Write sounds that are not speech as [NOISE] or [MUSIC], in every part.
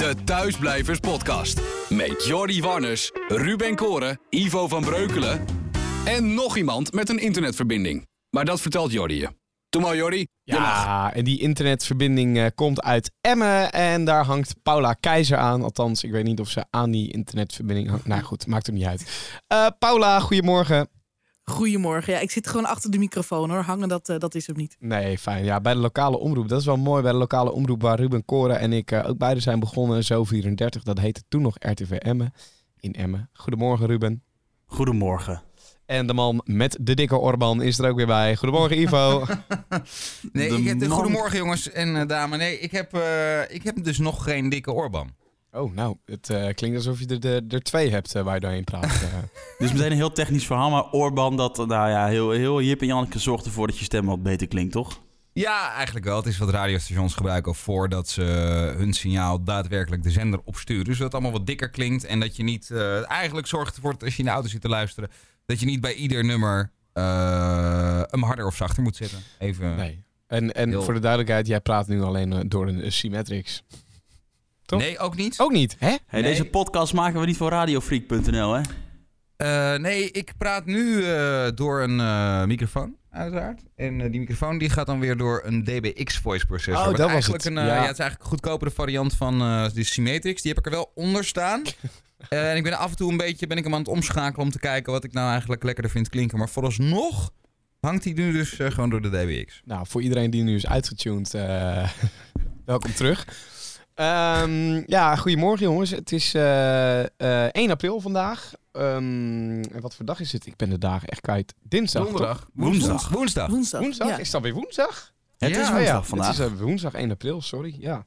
De Thuisblijvers Podcast. Met Jordi Warners, Ruben Koren, Ivo van Breukelen en nog iemand met een internetverbinding. Maar dat vertelt Jordi je. Doe maar Jordi. Ja, en die internetverbinding eh, komt uit Emmen en daar hangt Paula Keizer aan. Althans, ik weet niet of ze aan die internetverbinding hangt. Nou goed, maakt er niet uit. Eh, Paula, goedemorgen. Goedemorgen. Ja, ik zit gewoon achter de microfoon hoor. Hangen, dat, eh, dat is hem niet. Nee, fijn. Ja, bij de lokale omroep. Dat is wel mooi bij de lokale omroep waar Ruben Koren en ik eh, ook beide zijn begonnen. Zo 34, dat heette toen nog RTV Emmen. In Emmen. Goedemorgen Ruben. Goedemorgen. En de man met de dikke Orban is er ook weer bij. Goedemorgen Ivo. [LAUGHS] Nee, De ik heb, man- goedemorgen jongens en eh, dames. Nee, ik heb, eh, ik heb dus nog geen dikke Orban. Oh, nou, het eh, klinkt alsof je er, er, er twee hebt eh, waar je doorheen praat. [LAUGHS] Dus meteen een heel technisch verhaal, maar Orban, dat, nou ja, heel, heel Jip en Janneke zorgt ervoor dat je stem wat beter klinkt, toch? Ja, eigenlijk wel. Het is wat radiostations gebruiken voordat ze hun signaal daadwerkelijk de zender opsturen. Dus dat het allemaal wat dikker klinkt en dat je niet... eh, eigenlijk zorgt ervoor dat als je in de auto zit te luisteren... dat je niet bij ieder nummer eh hem harder of zachter moet zetten. Even... nee. En, en Heel- voor de duidelijkheid, jij praat nu alleen door een Symmetrix. Toch? Nee, ook niet. Ook niet, hè? Hey, Nee. Deze podcast maken we niet voor radiofreak.nl, hè? Eh, nee, ik praat nu eh, door een eh, microfoon, uiteraard. En eh, die microfoon die gaat dan weer door een DBX voice processor. Oh, dat was eigenlijk het. Een, eh, Ja. ja. het is eigenlijk een goedkopere variant van eh de Symmetrix. Die heb ik er wel onder staan. [LAUGHS] Eh, en ik ben af en toe een beetje ben ik hem aan het omschakelen om te kijken wat ik nou eigenlijk lekkerder vind klinken. Maar vooralsnog hangt hij nu dus eh, gewoon door de DBX. Nou, voor iedereen die nu is uitgetuned, eh, [LAUGHS] welkom terug. Ehm, ja, goedemorgen jongens. Het is eh, eh, 1 april vandaag. Ehm, en wat voor dag is het? Ik ben de dagen echt kwijt. Dinsdag? Woensdag. Woensdag. Woensdag. Woensdag? Ja. Is het alweer woensdag? Het Ja, is oh woensdag ja, vandaag. Het is eh, woensdag 1 april, sorry. Ja.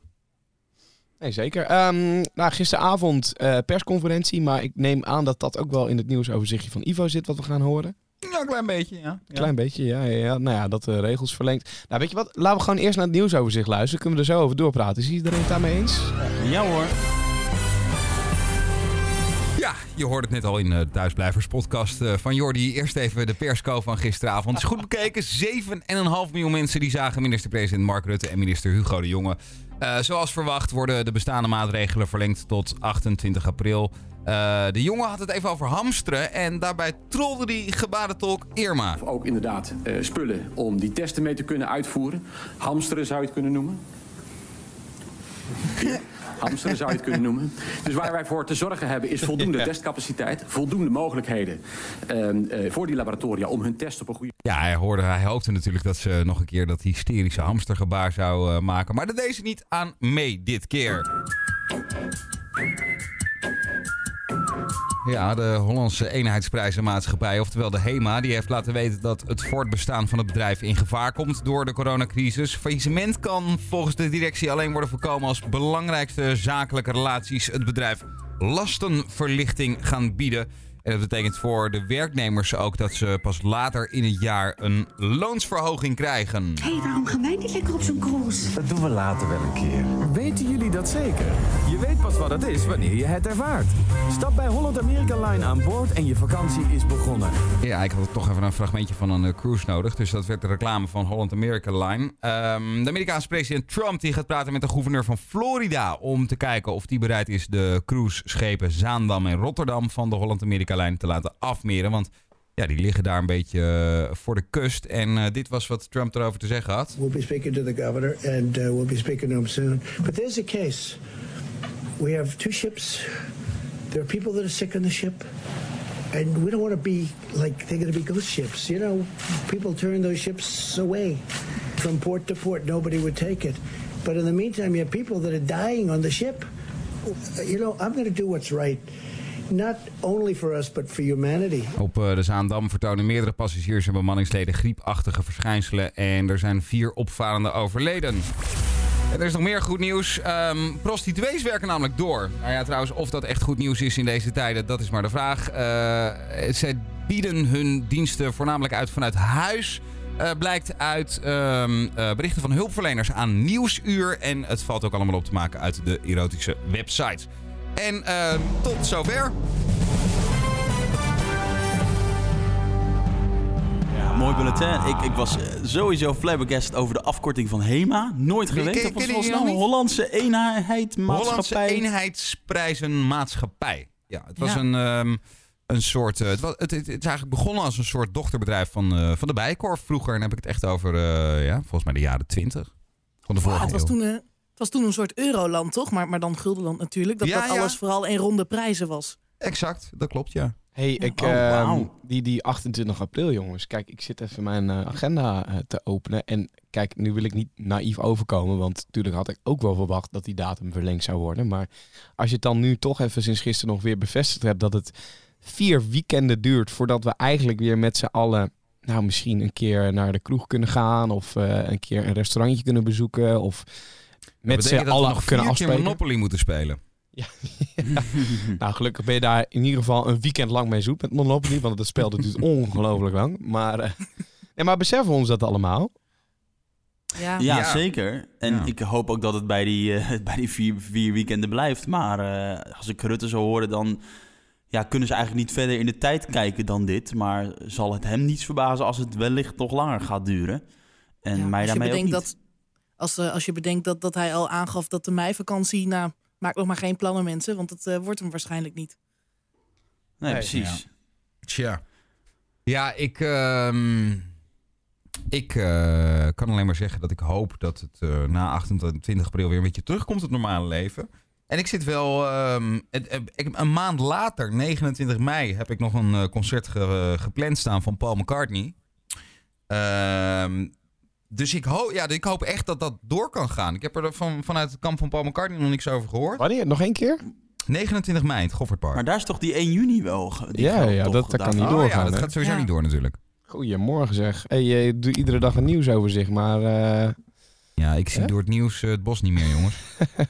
Nee, zeker. Ehm, nou, gisteravond eh, persconferentie, maar ik neem aan dat dat ook wel in het nieuwsoverzichtje van Ivo zit, wat we gaan horen. Ja, een klein beetje, ja. ja. Klein beetje, ja, ja, ja. Nou ja, dat de regels verlengt. Nou, weet je wat? Laten we gewoon eerst naar het nieuwsoverzicht luisteren. Kunnen we er zo over doorpraten. Is iedereen het daarmee eens? Ja hoor. Ja, je hoorde het net al in de Thuisblijvers podcast eh, van Jordi. Eerst even de persco van gisteravond. Het is goed bekeken. 7,5 miljoen mensen die zagen minister-president Mark Rutte en minister Hugo de Jonge. Eh, zoals verwacht worden de bestaande maatregelen verlengd tot 28 april. Eh, de jongen had het even over hamsteren en daarbij trolde die gebarentolk Irma. Ook inderdaad eh, spullen om die testen mee te kunnen uitvoeren. Hamsteren zou je het kunnen noemen. Ja, [LAUGHS] Hamsteren zou je het kunnen noemen. Dus waar wij voor te zorgen hebben is voldoende [LAUGHS] Ja. testcapaciteit, voldoende mogelijkheden ehm, eh, voor die laboratoria om hun test op een goede Ja, hij, hoorde, hij hoopte natuurlijk dat ze nog een keer dat hysterische hamstergebaar zou maken. Maar dat deed ze niet aan mee dit keer. Ja, de Hollandse eenheidsprijzenmaatschappij, oftewel de HEMA, die heeft laten weten dat het voortbestaan van het bedrijf in gevaar komt door de coronacrisis. Faillissement kan volgens de directie alleen worden voorkomen als belangrijkste zakelijke relaties het bedrijf lastenverlichting gaan bieden. En dat betekent voor de werknemers ook dat ze pas later in het jaar een loonsverhoging krijgen. Hé, waarom gaan wij niet lekker op zo'n cruise? Dat doen we later wel een keer. Weten jullie dat zeker? Je weet pas wat het is wanneer je het ervaart. Stap bij Holland America Line aan boord en je vakantie is begonnen. Ja, ik had toch even een fragmentje van een eh, cruise nodig. Dus dat werd de reclame van Holland America Line. Ehm, de Amerikaanse president Trump die gaat praten met de gouverneur van Florida... om te kijken of die bereid is de cruiseschepen Zaandam en Rotterdam... van de Holland America Te laten afmeren. Want ja, die liggen daar een beetje eh, voor de kust. En eh, dit was wat Trump erover te zeggen had. We'll be speaking to the governor, and uh, we'll be speaking to him soon. But there's a case. We have two ships. There are people that are sick on the ship. And we don't want to be like they're going to be ghost ships. You know, people turn those ships away from port to port. Nobody would take it. But in the meantime, you have people that are dying on the ship. You know, I'm going to do what's right. Not only for us, but for humanity. Op eh, de Zaandam vertonen meerdere passagiers en bemanningsleden griepachtige verschijnselen. En er zijn vier opvarenden overleden. En er is nog meer goed nieuws. Ehm, prostituees werken namelijk door. Nou ja, trouwens, of dat echt goed nieuws is in deze tijden, dat is maar de vraag. Eh zij bieden hun diensten voornamelijk uit vanuit huis. Eh, blijkt uit ehm, eh, berichten van hulpverleners aan Nieuwsuur. En het valt ook allemaal op te maken uit de erotische websites. En ehm, tot zover. Mooi bulletin. Ik, ik was eh, sowieso flabbergasted over de afkorting van HEMA. Nooit geweten. ken- Dat was ken volgens niet? Hollandse Eenheid Hollandse Maatschappij. Eenheidsprijzen Maatschappij. Ja, het was Ja. een, ehm, een soort. eh, het, was, het, het, het is eigenlijk begonnen als een soort dochterbedrijf van, eh, van de Bijkorf vroeger. En dan heb ik het echt over, eh, ja, volgens mij de jaren twintig. Van de vorige het, was eeuw. toen, het was toen een soort euroland, toch? Maar, maar dan guldenland natuurlijk. Dat, Ja, dat ja. alles vooral in ronde prijzen was. Exact, dat klopt, ja. Hey, ik, Oh, ehm, die, die 28 april, jongens. Kijk, ik zit even mijn eh, agenda eh, te openen. En kijk, nu wil ik niet naïef overkomen. Want natuurlijk had ik ook wel verwacht dat die datum verlengd zou worden. Maar als je het dan nu toch even sinds gisteren nog weer bevestigd hebt... dat het vier weekenden duurt voordat we eigenlijk weer met z'n allen... nou, misschien een keer naar de kroeg kunnen gaan... of eh, een keer een restaurantje kunnen bezoeken... of met z'n allen nog kunnen afspreken. Monopoly moeten spelen. [LAUGHS] Nou, gelukkig ben je daar in ieder geval een weekend lang mee zoet met Monopoly. Want het spel dat duurt [LAUGHS] ongelooflijk lang. Maar, eh, nee, maar beseffen we ons dat allemaal? Ja, Ja, Ja. zeker. En Ja. ik hoop ook dat het bij die, eh, [LAUGHS] bij die vier, vier weekenden blijft. Maar eh, als ik Rutte zo hoorde, dan ja, kunnen ze eigenlijk niet verder in de tijd kijken dan dit. Maar zal het hem niets verbazen als het wellicht toch langer gaat duren. En Ja, mij daarmee ook niet. dat, als, eh, als je bedenkt dat, dat hij al aangaf dat de meivakantie... Nou, maak nog maar geen plannen mensen, want het eh, wordt hem waarschijnlijk niet. Nee, Nee, precies. Tja. Ja, ik, ehm, ik eh, kan alleen maar zeggen dat ik hoop dat het eh, na 28 april weer een beetje terugkomt, het normale leven. En ik zit wel, ehm, het- eh, ik- een maand later, 29 mei, heb ik nog een concert ge- gepland staan van Paul McCartney. Ehm, dus ik, ho ja, ik hoop echt dat dat door kan gaan. Ik heb er van, vanuit het kamp van Paul McCartney nog niks over gehoord. Wanneer? Nog één keer? 29 mei, in het Goffertpark. Maar daar is toch die 1 juni wel. Ja, geldt ja, dat- dat kan niet Oh doorgaan, ja, dat hè? gaat sowieso Ja. niet door natuurlijk. Goedemorgen zeg. Hey, je doet iedere dag een nieuwsoverzicht, maar eh, Ja, ik zie door het nieuws eh, het bos niet meer, jongens.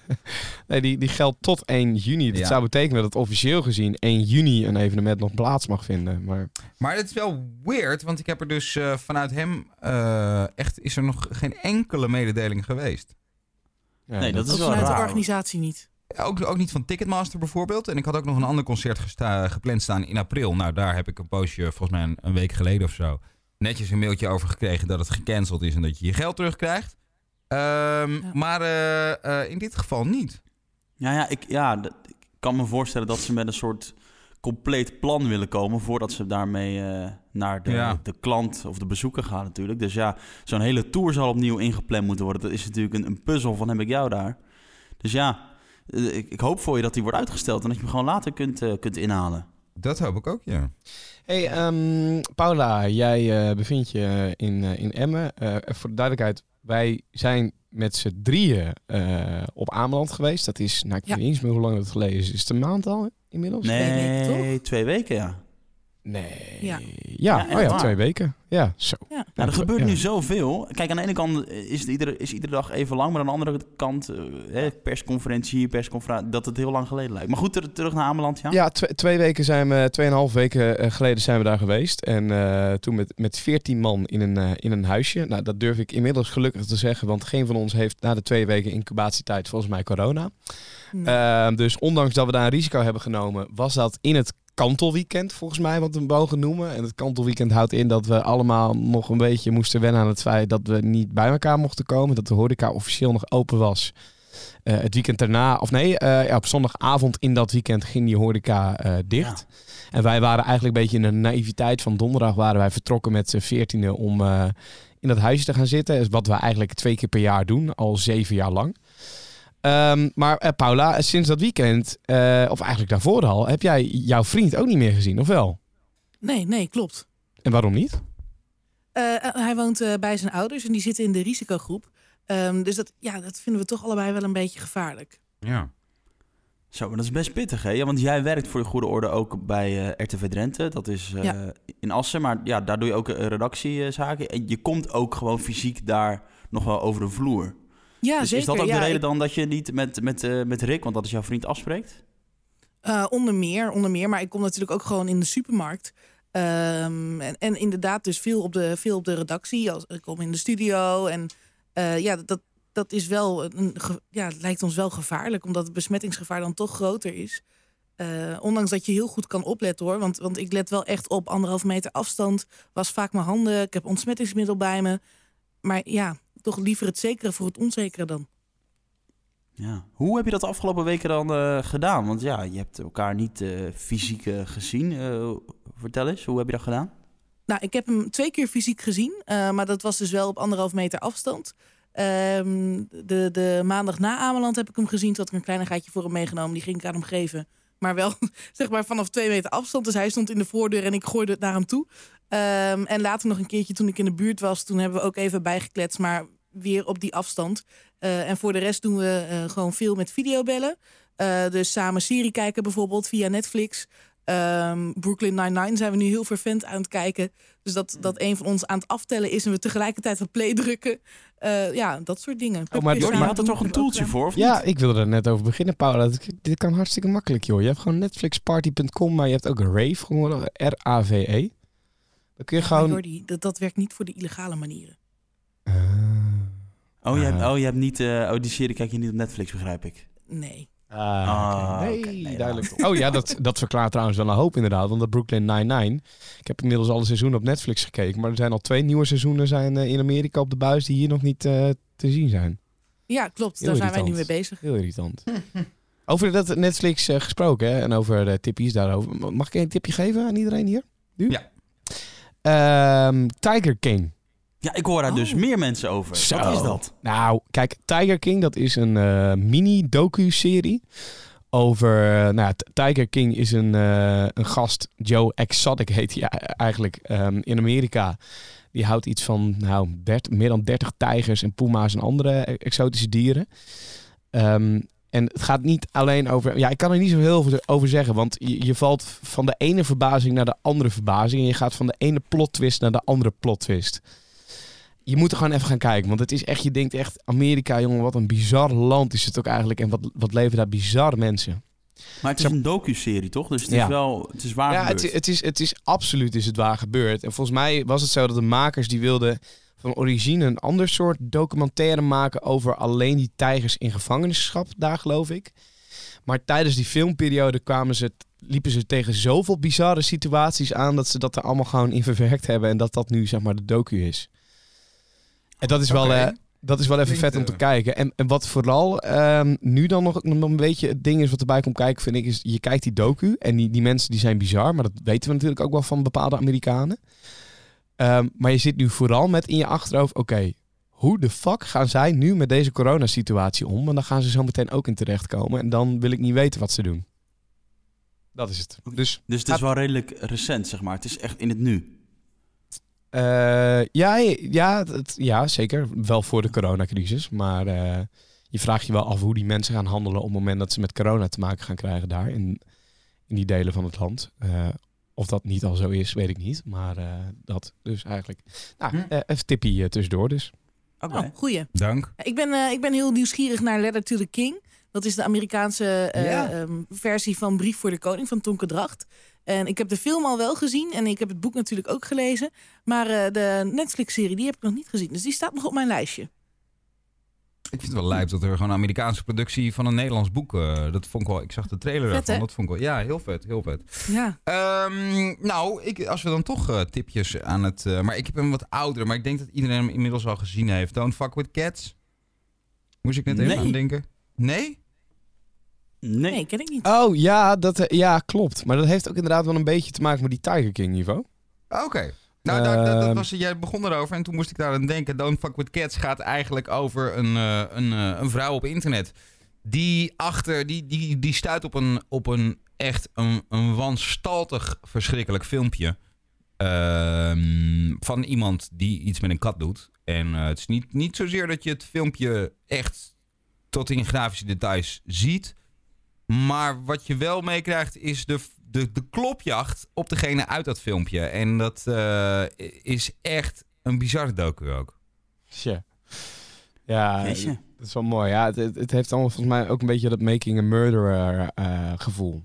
[LAUGHS] nee, die, die geldt tot 1 juni. Dat Ja. zou betekenen dat officieel gezien 1 juni een evenement nog plaats mag vinden. Maar Maar het is wel weird, want ik heb er dus eh, vanuit hem eh, echt is er nog geen enkele mededeling geweest. ja, Nee, dat is wel vanuit de organisatie niet. Ook, ook niet van Ticketmaster bijvoorbeeld. En ik had ook nog een ander concert gesta- gepland staan in april. Nou, daar heb ik een poosje, volgens mij een, een week geleden of zo, netjes een mailtje over gekregen dat het gecanceld is en dat je je geld terugkrijgt. Ehm, Ja. Maar eh, eh, in dit geval niet. Ja, ja, ik, ja dat- ik kan me voorstellen dat ze met een soort compleet plan willen komen voordat ze daarmee eh, naar de, Ja. de klant of de bezoeker gaan natuurlijk. Dus ja, zo'n hele tour zal opnieuw ingepland moeten worden. Dat is natuurlijk een, een puzzel van heb ik jou daar. Dus ja, ik, ik hoop voor je dat die wordt uitgesteld en dat je hem gewoon later kunt, kunt inhalen. Dat hoop ik ook, ja. Hey, ehm, Paula, jij eh, bevindt je in, eh, in Emmen. Eh, voor de duidelijkheid, wij zijn met z'n drieën eh, op Ameland geweest. Dat is, nou ik Ja. weet niet eens meer hoe lang dat geleden is. Is het een maand al inmiddels? Twee weken, Nee, twee weken ja. Nee. Ja. Ja, oh ja, twee weken. Ja, zo. Ja. Nou, er Ja, gebeurt ja. nu zoveel. Kijk, aan de ene kant is, het iedere, is iedere dag even lang, maar aan de andere kant, eh, hè, persconferentie hier, persconferentie, dat het heel lang geleden lijkt. Maar goed, ter- terug naar Ameland, ja? Ja, twe- twee weken zijn we, tweeënhalf weken eh, geleden zijn we daar geweest. En eh, toen met, met 14 man in een, in een huisje. Nou, dat durf ik inmiddels gelukkig te zeggen, want geen van ons heeft na de twee weken incubatietijd volgens mij corona. Nee. Ehm, dus ondanks dat we daar een risico hebben genomen, was dat in het kantelweekend volgens mij wat we mogen noemen. En het kantelweekend houdt in dat we allemaal nog een beetje moesten wennen aan het feit dat we niet bij elkaar mochten komen. Dat de horeca officieel nog open was. Eh, het weekend daarna, of nee, eh, ja, op zondagavond in dat weekend ging die horeca eh, dicht. En wij waren eigenlijk een beetje in de naïviteit van donderdag waren wij vertrokken met z'n veertiende om in dat huisje te gaan zitten. Wat we eigenlijk twee keer per jaar doen, al zeven jaar lang. Ehm, maar eh, Paula, sinds dat weekend, eh, of eigenlijk daarvoor al, heb jij jouw vriend ook niet meer gezien, of wel? Nee, nee, klopt. En waarom niet? Eh, hij woont eh, bij zijn ouders en die zitten in de risicogroep. Ehm, dus dat, ja, dat vinden we toch allebei wel een beetje gevaarlijk. Ja. Zo, maar dat is best pittig, hè? Ja, want jij werkt voor de goede orde ook bij eh, RTV Drenthe. Dat is eh, Ja. in Assen, maar ja, daar doe je ook redactiezaken. En je komt ook gewoon fysiek daar nog wel over de vloer. Ja, dus zeker. is dat ook ja, de reden dan dat je niet met, met, eh, met Rick, want dat is jouw vriend, afspreekt? Eh, onder meer, onder meer. Maar ik kom natuurlijk ook gewoon in de supermarkt. Ehm, en, en inderdaad, dus veel op de, veel op de redactie. Als, ik kom in de studio. En eh, ja, dat, dat is wel een, ja, het lijkt ons wel gevaarlijk, omdat het besmettingsgevaar dan toch groter is. Ondanks dat je heel goed kan opletten hoor. Want, want ik let wel echt op anderhalf meter afstand. Was vaak mijn handen. Ik heb ontsmettingsmiddel bij me. Maar ja, toch liever het zekere voor het onzekere dan. Ja. Hoe heb je dat de afgelopen weken dan eh, gedaan? Want ja, je hebt elkaar niet eh, fysiek eh, gezien. Vertel eens, hoe heb je dat gedaan? Nou, ik heb hem twee keer fysiek gezien. maar dat was dus wel op anderhalf meter afstand. Ehm, de, de maandag na Ameland heb ik hem gezien. Toen had ik een kleinigheidje voor hem meegenomen. Die ging ik aan hem geven. Maar wel [LAUGHS] zeg maar vanaf twee meter afstand. Dus hij stond in de voordeur en ik gooide het naar hem toe. Ehm, en later nog een keertje toen ik in de buurt was. Toen hebben we ook even bijgekletst. Maar weer op die afstand. Eh, en voor de rest doen we eh, gewoon veel met videobellen. Eh, dus samen serie kijken bijvoorbeeld via Netflix. Ehm, Brooklyn Nine-Nine zijn we nu heel vervent aan het kijken. Dus dat, dat een van ons aan het aftellen is en we tegelijkertijd op play drukken. Eh, ja, dat soort dingen. Oh, maar Jordi samen had er toch een toeltje voor? Of Ja, ik wilde er net over beginnen, Paula. Dit kan hartstikke makkelijk, joh. Je hebt gewoon netflixparty.com, maar je hebt ook Rave, gewoon R-A-V-E. Dan kun je Ja, gewoon... Jordi, dat, dat werkt niet voor de illegale manieren. Oh, je hebt, Ah. oh, je hebt niet... eh, oh, die serie kijk je niet op Netflix, begrijp ik. Nee. Ah, Ah, nee, Nee, duidelijk. Oh ja, dat, dat verklaart trouwens wel een hoop inderdaad. Want dat Brooklyn Nine-Nine... Ik heb inmiddels alle seizoenen op Netflix gekeken. Maar er zijn al twee nieuwe seizoenen zijn, eh, in Amerika op de buis... die hier nog niet eh, te zien zijn. Ja, klopt. Heel Daar zijn wij nu mee bezig. Heel irritant. [LAUGHS] over dat Netflix eh, gesproken hè, en over de tippies daarover. Mag ik een tipje geven aan iedereen hier? Nu? Ja. Ehm, Tiger King. Ja, ik hoor daar dus meer mensen over. Zo. Wat is dat? Nou, kijk, Tiger King, dat is een eh, mini-docu-serie. Over, eh, nou, ja, Tiger King is een, eh, een gast, Joe Exotic heet hij eigenlijk, ehm, in Amerika. Die houdt iets van, nou, 30 meer dan 30 tijgers en puma's en andere e- exotische dieren. Ehm, en het gaat niet alleen over, ja, ik kan er niet zo heel veel over zeggen, want je, je valt van de ene verbazing naar de andere verbazing. En je gaat van de ene plot twist naar de andere plot twist je moet er gewoon even gaan kijken. Want het is echt, je denkt echt, Amerika, jongen, wat een bizar land is het ook eigenlijk. En wat, wat leven daar bizarre mensen. Maar het is een docu-serie, toch? Dus het is Ja. wel... Het is waar ja, gebeurd. het, het, is, het is absoluut is het waar gebeurd. En volgens mij was het zo dat de makers die wilden van origine een ander soort documentaire maken over alleen die tijgers in gevangenschap daar, geloof ik. Maar tijdens die filmperiode kwamen ze, liepen ze tegen zoveel bizarre situaties aan dat ze dat er allemaal gewoon in verwerkt hebben en dat dat nu zeg maar de docu is. En dat is wel, eh, dat is wel even Klinkt, vet om te eh, kijken. En, en wat vooral ehm, nu dan nog, nog een beetje het ding is wat erbij komt kijken, vind ik, is je kijkt die docu en die, die mensen die zijn bizar, maar dat weten we natuurlijk ook wel van bepaalde Amerikanen. Ehm, maar je zit nu vooral met in je achterhoofd, oké, hoe de fuck gaan zij nu met deze coronasituatie om? Want dan gaan ze zo meteen ook in terechtkomen en dan wil ik niet weten wat ze doen. Dat is het. Dus Dus het is wel redelijk recent, zeg maar. Het is echt in het nu. Eh, ja, ja, het, ja, zeker. Wel voor de coronacrisis. Maar eh, je vraagt je wel af hoe die mensen gaan handelen op het moment dat ze met corona te maken gaan krijgen daar in, in die delen van het land. Eh, of dat niet al zo is, weet ik niet. Maar eh, dat dus eigenlijk. Nou, eh, even tippie tussendoor dus. Oké. Oh, goeie. Dank. Ik ben, eh, ik ben heel nieuwsgierig naar Letter to the King. Dat is de Amerikaanse eh, Ja. ehm, versie van Brief voor de Koning van Tonke Dracht. En ik heb de film al wel gezien en ik heb het boek natuurlijk ook gelezen. Maar eh, de Netflix-serie die heb ik nog niet gezien. Dus die staat nog op mijn lijstje. Ik vind het wel lijp dat er gewoon een Amerikaanse productie van een Nederlands boek. eh, dat vond ik wel. Ik zag de trailer Vet, daarvan. hè? Dat vond ik wel. Ja, heel vet, heel vet. Ja. Ehm, nou, ik, als we dan toch eh, tipjes aan het. maar ik heb hem wat ouder, maar ik denk dat iedereen hem inmiddels al gezien heeft. Don't fuck with cats. Moest ik net even Nee. aan denken? Nee? Nee. Nee, ken ik niet. Oh ja, dat, eh, ja, klopt. Maar dat heeft ook inderdaad wel een beetje te maken met die Tiger King niveau. Oké. Nou, daar- dat, dat Ehm. was, jij begon erover en toen moest ik daar aan denken. Don't Fuck With Cats gaat eigenlijk over een, eh, een, eh, een vrouw op internet. Die achter, die, die, die stuit op een, op een echt een, een wanstaltig verschrikkelijk filmpje. ehm, van iemand die iets met een kat doet. En eh, het is niet, niet zozeer dat je het filmpje echt tot in grafische details ziet. Maar wat je wel meekrijgt is de, de, de klopjacht op degene uit dat filmpje. En dat eh, is echt een bizarre docu ook. Tja. Ja, Jeetje. dat is wel mooi. Ja, het, het, het heeft allemaal volgens mij ook een beetje dat Making a Murderer eh, gevoel.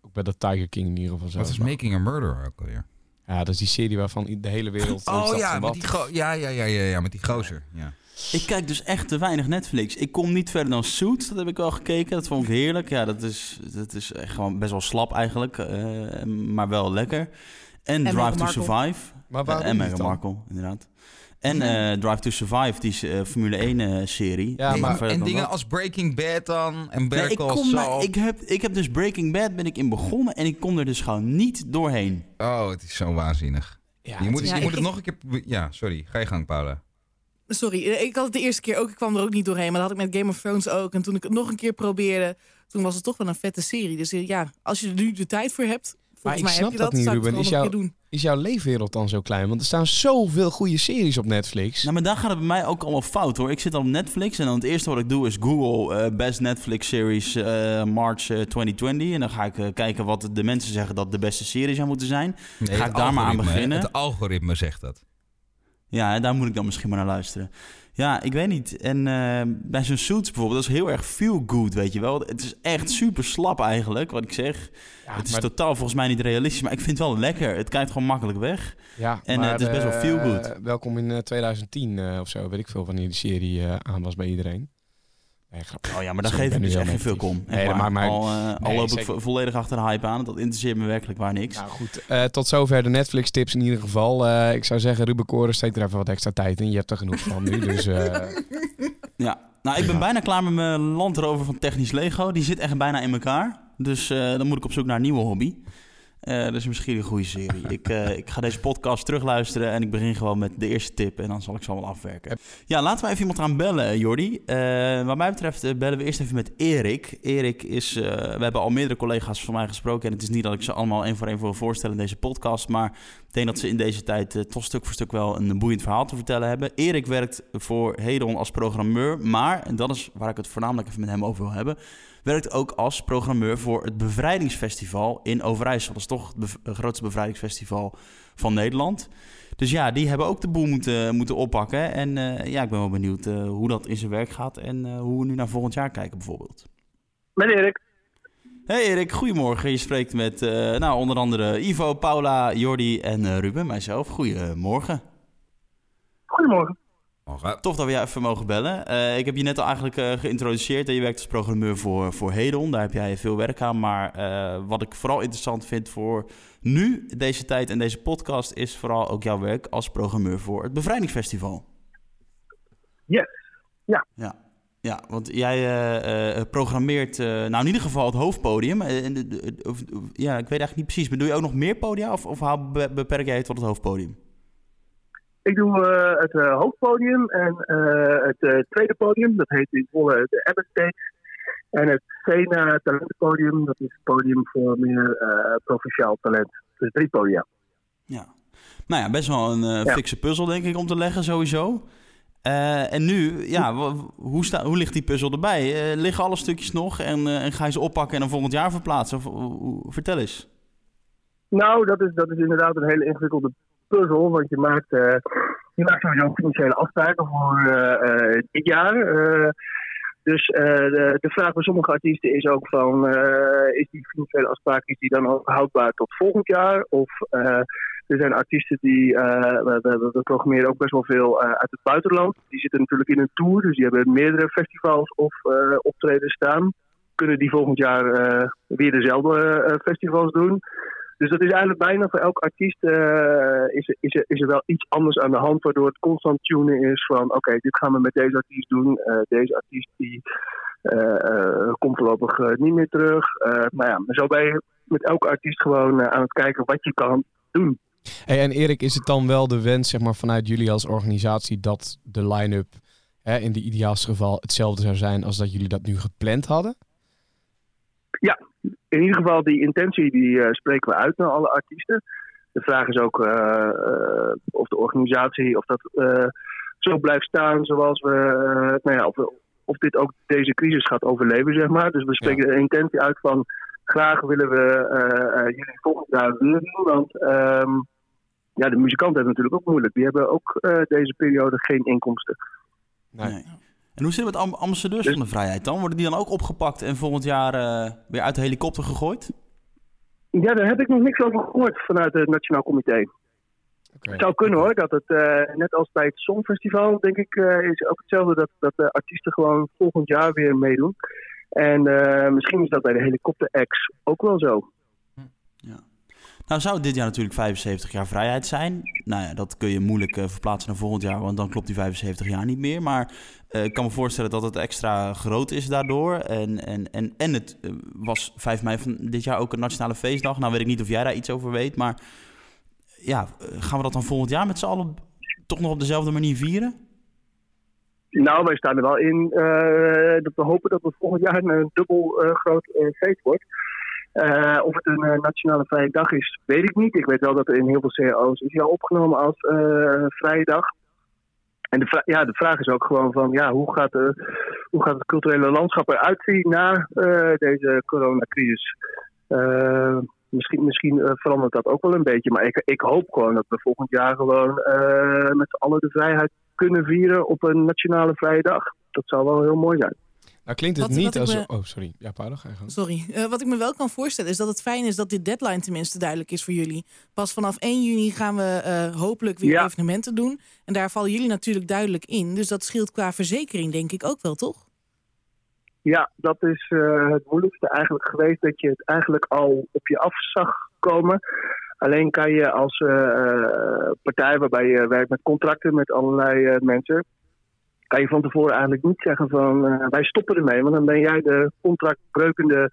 Ook bij dat Tiger King in ieder geval zo. Wat is Making a Murderer ook alweer? Ja, dat is die serie waarvan de hele wereld... [LAUGHS] Oh ja, met die, ja, ja, ja, ja, ja, met die gozer. Ja. Ik kijk dus echt te weinig Netflix. Ik kom niet verder dan Suits, dat heb ik wel gekeken. Dat vond ik heerlijk. Ja, dat is, dat is echt gewoon best wel slap eigenlijk, eh, maar wel lekker. En, Drive to. Survive. Maar waarom Eh, en niet Meghan dan? Markle, inderdaad. En eh, Drive to Survive, die eh, Formule 1-serie. Ja, maar- en dingen als Breaking Bad dan en Nee, Better Call Saul. maar- ik, heb, ik heb dus Breaking Bad ben ik in begonnen en ik kom er dus gewoon niet doorheen. Oh, het is zo waanzinnig. Ja, je moet, je moet ik- het nog een keer... Ja, sorry. Ga je gang, Paula. Sorry, eh, ik had het de eerste keer ook. Ik kwam er ook niet doorheen. Maar dat had ik met Game of Thrones ook. En toen ik het nog een keer probeerde, toen was het toch wel een vette serie. Dus eh, ja, als je er nu de tijd voor hebt, volgens ik mij snap heb je dat dat. niet, zou ik het Ruben. Is jou-. Is jouw leefwereld dan zo klein? Want er staan zoveel goede series op Netflix. Nou, maar daar gaat het bij mij ook allemaal fout hoor. Ik zit op Netflix en dan het eerste wat ik doe is Google eh, Best Netflix Series eh, March eh, 2020. En dan ga ik kijken wat de mensen zeggen dat de beste serie zou moeten zijn. Nee, Ga ik daar maar aan beginnen? Het algoritme zegt dat. Ja, daar moet ik dan misschien maar naar luisteren. Ja, ik weet niet. En eh, bij zo'n Suits bijvoorbeeld, dat is heel erg feel good, weet je wel. Het is echt super slap eigenlijk, wat ik zeg. Ja, het is maar- totaal volgens mij niet realistisch, maar ik vind het wel lekker. Het kijkt gewoon makkelijk weg. Ja, En, maar, eh, het is best wel feel good. eh, welkom in eh, 2010 eh, of zo, weet ik veel, wanneer die serie eh, aan was bij iedereen. Nee. Oh ja, maar daar geef ik dus echt geen veel negatief. om. Echt Nee, maar- maar- al eh, al loop ik zeker. volledig achter de hype aan. Dat interesseert me werkelijk waar niks. Nou goed, eh, tot zover de Netflix tips in ieder geval. Eh, ik zou zeggen, Ruben Koren, steek er even wat extra tijd in. Je hebt er genoeg van nu, dus... [LAUGHS] Ja, nou, ik ben bijna klaar met mijn landrover van Technisch Lego. Die zit echt bijna in elkaar. Dus dan moet ik op zoek naar een nieuwe hobby. Dat is misschien een goede serie. [LAUGHS] ik, eh, ik ga deze podcast terugluisteren en ik begin gewoon met de eerste tip. En dan zal ik zo wel afwerken. Ja, laten we even iemand gaan bellen, eh, Jordi. Wat mij betreft bellen we eerst even met Erik. Erik is... we hebben al meerdere collega's van mij gesproken. En het is niet dat ik ze allemaal één voor één wil voorstellen in deze podcast. Maar ik dat ze in deze tijd eh, toch stuk voor stuk wel een boeiend verhaal te vertellen hebben. Erik werkt voor Hedon als programmeur. Maar, en dat is waar ik het voornamelijk even met hem over wil hebben... werkt ook als programmeur voor het Bevrijdingsfestival in Overijssel. Dat is toch het grootste bevrijdingsfestival van Nederland. Dus ja, die hebben ook de boel moeten, moeten oppakken. En eh, ja, ik ben wel benieuwd eh, hoe dat in zijn werk gaat... en hoe we nu naar volgend jaar kijken bijvoorbeeld. Met Erik. Hey Erik, goedemorgen. Je spreekt met eh, nou, onder andere Ivo, Paula, Jordi en eh, Ruben, mijzelf. Goedemorgen. Goedemorgen. Tof dat we jou even mogen bellen. Eh, ik heb je net al eigenlijk eh, geïntroduceerd. en Je werkt als programmeur voor, voor Hedon. Daar heb jij veel werk aan. Maar eh, wat ik vooral interessant vind voor nu, deze tijd en deze podcast... is vooral ook jouw werk als programmeur voor het Bevrijdingsfestival. Yes. Ja. Ja, ja want jij eh, eh, programmeert eh, nou in ieder geval het hoofdpodium. Eh, en ja, ik weet eigenlijk niet precies. Maar doe je ook nog meer podia of, of beperk jij het tot het hoofdpodium? Ik doe eh, het eh, hoofdpodium en eh, het eh, tweede podium, dat heet in volle de Abbott Stage. En het Sena talentenpodium, dat is het podium voor meer eh, provinciaal talent. Dus drie podia. Ja. Nou ja, best wel een eh, fikse puzzel denk ik om te leggen sowieso. Eh, en nu, ja, hoe, sta, hoe ligt die puzzel erbij? Eh, liggen alle stukjes nog en, eh, en ga je ze oppakken en dan volgend jaar verplaatsen? Of, vertel eens. Nou, dat is, dat is inderdaad een hele ingewikkelde puzzel, want je maakt, je maakt sowieso financiële afspraken voor dit jaar. Dus eh, de, de vraag bij sommige artiesten is ook van, eh, is die financiële afspraak die dan ook houdbaar tot volgend jaar? Of eh, er zijn artiesten die, we, programmeren ook best wel veel uit het buitenland. Die zitten natuurlijk in een tour, dus die hebben meerdere festivals of optredens staan. Kunnen die volgend jaar weer dezelfde festivals doen? Dus dat is eigenlijk bijna voor elk artiest eh, is, er- is, er, is er wel iets anders aan de hand, waardoor het constant tunen is van oké, dit gaan we met deze artiest doen. Eh, deze artiest die eh, komt voorlopig niet meer terug. Maar ja, zo ben je met elke artiest gewoon aan het kijken wat je kan doen. Hey, en Erik, is het dan wel de wens zeg maar, vanuit jullie als organisatie dat de line-up hè, in de ideaalste geval hetzelfde zou zijn als dat jullie dat nu gepland hadden? Ja, in ieder geval die intentie die eh, spreken we uit naar alle artiesten. De vraag is ook eh, eh, of de organisatie of dat eh, zo blijft staan zoals we, eh, nou ja, of, of dit ook deze crisis gaat overleven, zeg maar. Dus we spreken de intentie uit van graag willen we eh, eh, jullie volgend jaar weer doen, want ehm, ja, de muzikanten hebben natuurlijk ook moeilijk. Die hebben ook eh, deze periode geen inkomsten. Nee. En hoe zit het met amb- ambassadeurs van de vrijheid dan? Worden die dan ook opgepakt en volgend jaar eh, weer uit de helikopter gegooid? Ja, daar heb ik nog niks over gehoord vanuit het Nationaal Comité. Het zou kunnen hoor, dat het eh, net als bij het Songfestival, denk ik, eh, is ook hetzelfde dat, dat de artiesten gewoon volgend jaar weer meedoen. En eh, misschien is dat bij de helikopter-X ook wel zo. Nou zou dit jaar natuurlijk 75 jaar vrijheid zijn. Nou ja, dat kun je moeilijk eh, verplaatsen naar volgend jaar, want dan klopt die 75 jaar niet meer. Maar eh, ik kan me voorstellen dat het extra groot is daardoor. En, en, en, en het eh, was 5 mei van dit jaar ook een nationale feestdag. Nou weet ik niet of jij daar iets over weet, maar ja, gaan we dat dan volgend jaar met z'n allen toch nog op dezelfde manier vieren? Nou, wij staan er wel in dat we hopen dat het volgend jaar een dubbel groot feest wordt. Eh, of het een eh, nationale vrije dag is, weet ik niet. Ik weet wel dat er in heel veel cao's is al opgenomen als eh, vrije dag. En de, ja, de vraag is ook gewoon van, ja, hoe gaat, eh, hoe gaat het culturele landschap eruit zien na deze coronacrisis? Misschien misschien verandert dat ook wel een beetje. Maar ik, ik hoop gewoon dat we volgend jaar gewoon met z'n allen de vrijheid kunnen vieren op een nationale vrije dag. Dat zou wel heel mooi zijn. Nou klinkt het Wat- niet wat ik als... me- Oh, sorry. Ja, Paolo, ga je gang. Sorry. Eh, wat ik me wel kan voorstellen is dat het fijn is dat dit deadline tenminste duidelijk is voor jullie. Pas vanaf 1 juni gaan we eh, hopelijk weer Ja. evenementen doen. En daar vallen jullie natuurlijk duidelijk in. Dus dat scheelt qua verzekering denk ik ook wel, toch? Ja, dat is eh, het moeilijkste eigenlijk geweest. Dat je het eigenlijk al op je af zag komen. Alleen kan je als eh, eh, partij waarbij je werkt met contracten met allerlei eh, mensen. Kan je van tevoren eigenlijk niet zeggen van eh, wij stoppen ermee. Want dan ben jij de contractbreukende